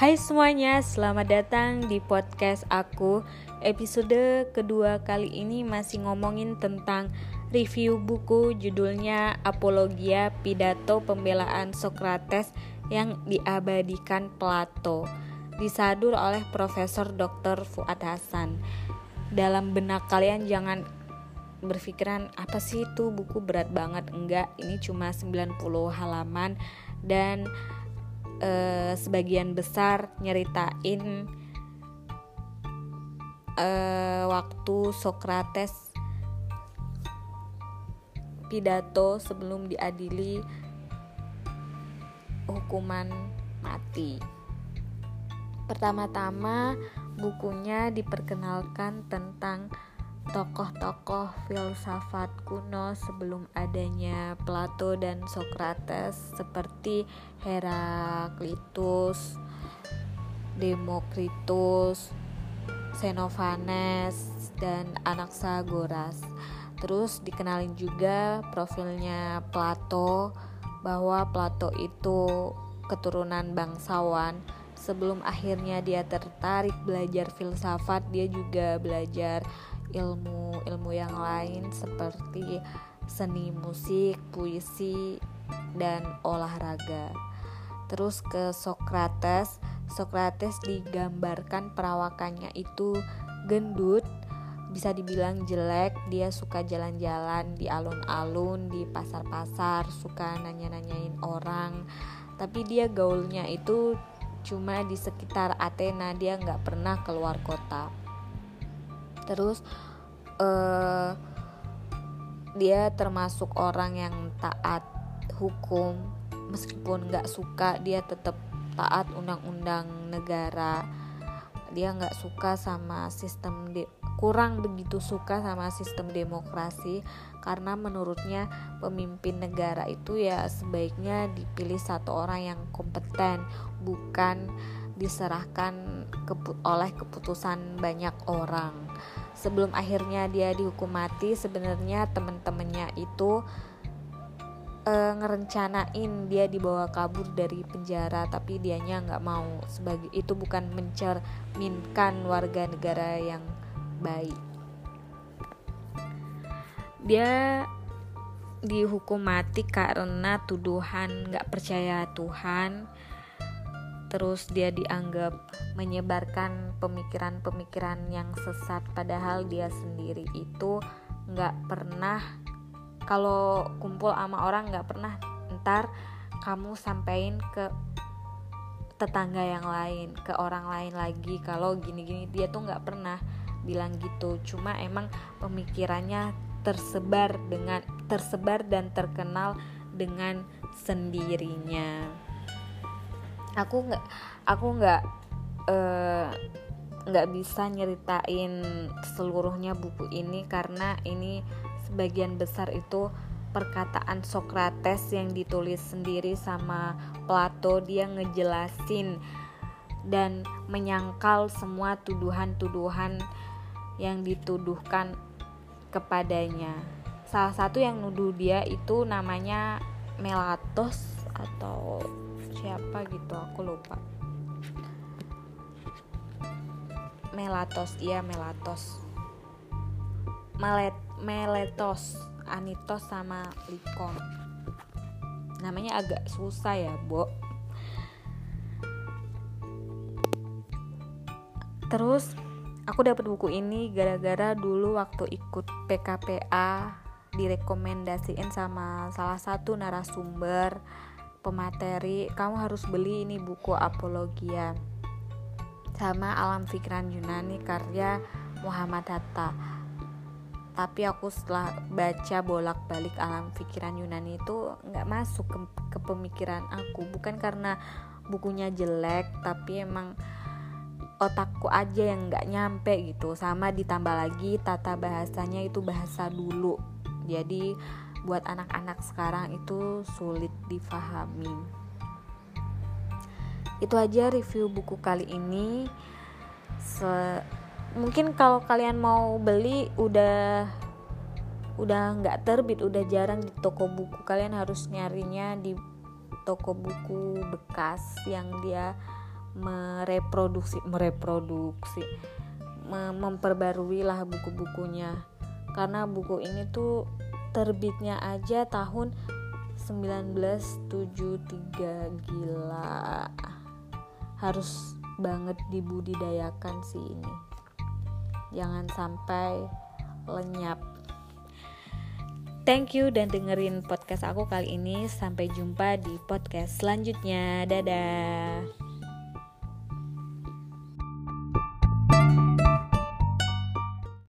Hai semuanya, selamat datang di podcast aku. Episode kedua kali ini masih ngomongin tentang review buku judulnya Apologia Pidato Pembelaan Socrates yang diabadikan Plato. Disadur oleh Profesor Dr. Fuad Hasan. Dalam benak kalian jangan berpikiran apa sih itu buku berat banget enggak ini cuma 90 halaman dan uh, sebagian besar nyeritain uh, waktu Socrates pidato sebelum diadili hukuman mati. Pertama-tama bukunya diperkenalkan tentang tokoh-tokoh filsafat kuno sebelum adanya Plato dan Socrates seperti Heraklitus, Demokritus, Xenophanes, dan Anaxagoras. Terus dikenalin juga profilnya Plato bahwa Plato itu keturunan bangsawan. Sebelum akhirnya dia tertarik belajar filsafat, dia juga belajar ilmu-ilmu yang lain seperti seni musik, puisi, dan olahraga. Terus ke Socrates, Socrates digambarkan perawakannya itu gendut, bisa dibilang jelek, dia suka jalan-jalan di alun-alun, di pasar-pasar, suka nanya-nanyain orang. Tapi dia gaulnya itu cuma di sekitar Athena, dia nggak pernah keluar kota terus uh, dia termasuk orang yang taat hukum. Meskipun nggak suka dia tetap taat undang-undang negara. Dia nggak suka sama sistem de kurang begitu suka sama sistem demokrasi. Karena menurutnya pemimpin negara itu ya sebaiknya dipilih satu orang yang kompeten bukan diserahkan kepu oleh keputusan banyak orang sebelum akhirnya dia dihukum mati sebenarnya temen-temennya itu e, ngerencanain dia dibawa kabur dari penjara tapi dianya nggak mau. Sebagai itu bukan mencerminkan warga negara yang baik. Dia dihukum mati karena tuduhan nggak percaya Tuhan terus dia dianggap menyebarkan pemikiran-pemikiran yang sesat padahal dia sendiri itu nggak pernah kalau kumpul sama orang nggak pernah ntar kamu sampaikan ke tetangga yang lain ke orang lain lagi kalau gini-gini dia tuh nggak pernah bilang gitu. Cuma emang pemikirannya tersebar dengan tersebar dan terkenal dengan sendirinya aku nggak aku nggak eh, nggak uh, bisa nyeritain seluruhnya buku ini karena ini sebagian besar itu perkataan Socrates yang ditulis sendiri sama Plato dia ngejelasin dan menyangkal semua tuduhan-tuduhan yang dituduhkan kepadanya. Salah satu yang nuduh dia itu namanya Melatos atau siapa gitu aku lupa. Melatos iya Melatos. Melet Meletos Anitos sama Likon namanya agak susah ya Bo. Terus aku dapat buku ini gara-gara dulu waktu ikut PKPA direkomendasiin sama salah satu narasumber pemateri kamu harus beli ini buku Apologia sama Alam Pikiran Yunani karya Muhammad Hatta. Tapi aku setelah baca bolak-balik alam pikiran Yunani itu nggak masuk ke, ke pemikiran aku. Bukan karena bukunya jelek tapi emang otakku aja yang nggak nyampe gitu. Sama ditambah lagi tata bahasanya itu bahasa dulu. Jadi buat anak-anak sekarang itu sulit difahami. Itu aja review buku kali ini. Se mungkin kalau kalian mau beli udah udah nggak terbit, udah jarang di toko buku. Kalian harus nyarinya di toko buku bekas yang dia mereproduksi mereproduksi memperbarui lah buku-bukunya karena buku ini tuh terbitnya aja tahun 1973 gila harus banget dibudidayakan sih ini jangan sampai lenyap Thank you dan dengerin podcast aku kali ini. Sampai jumpa di podcast selanjutnya. Dadah.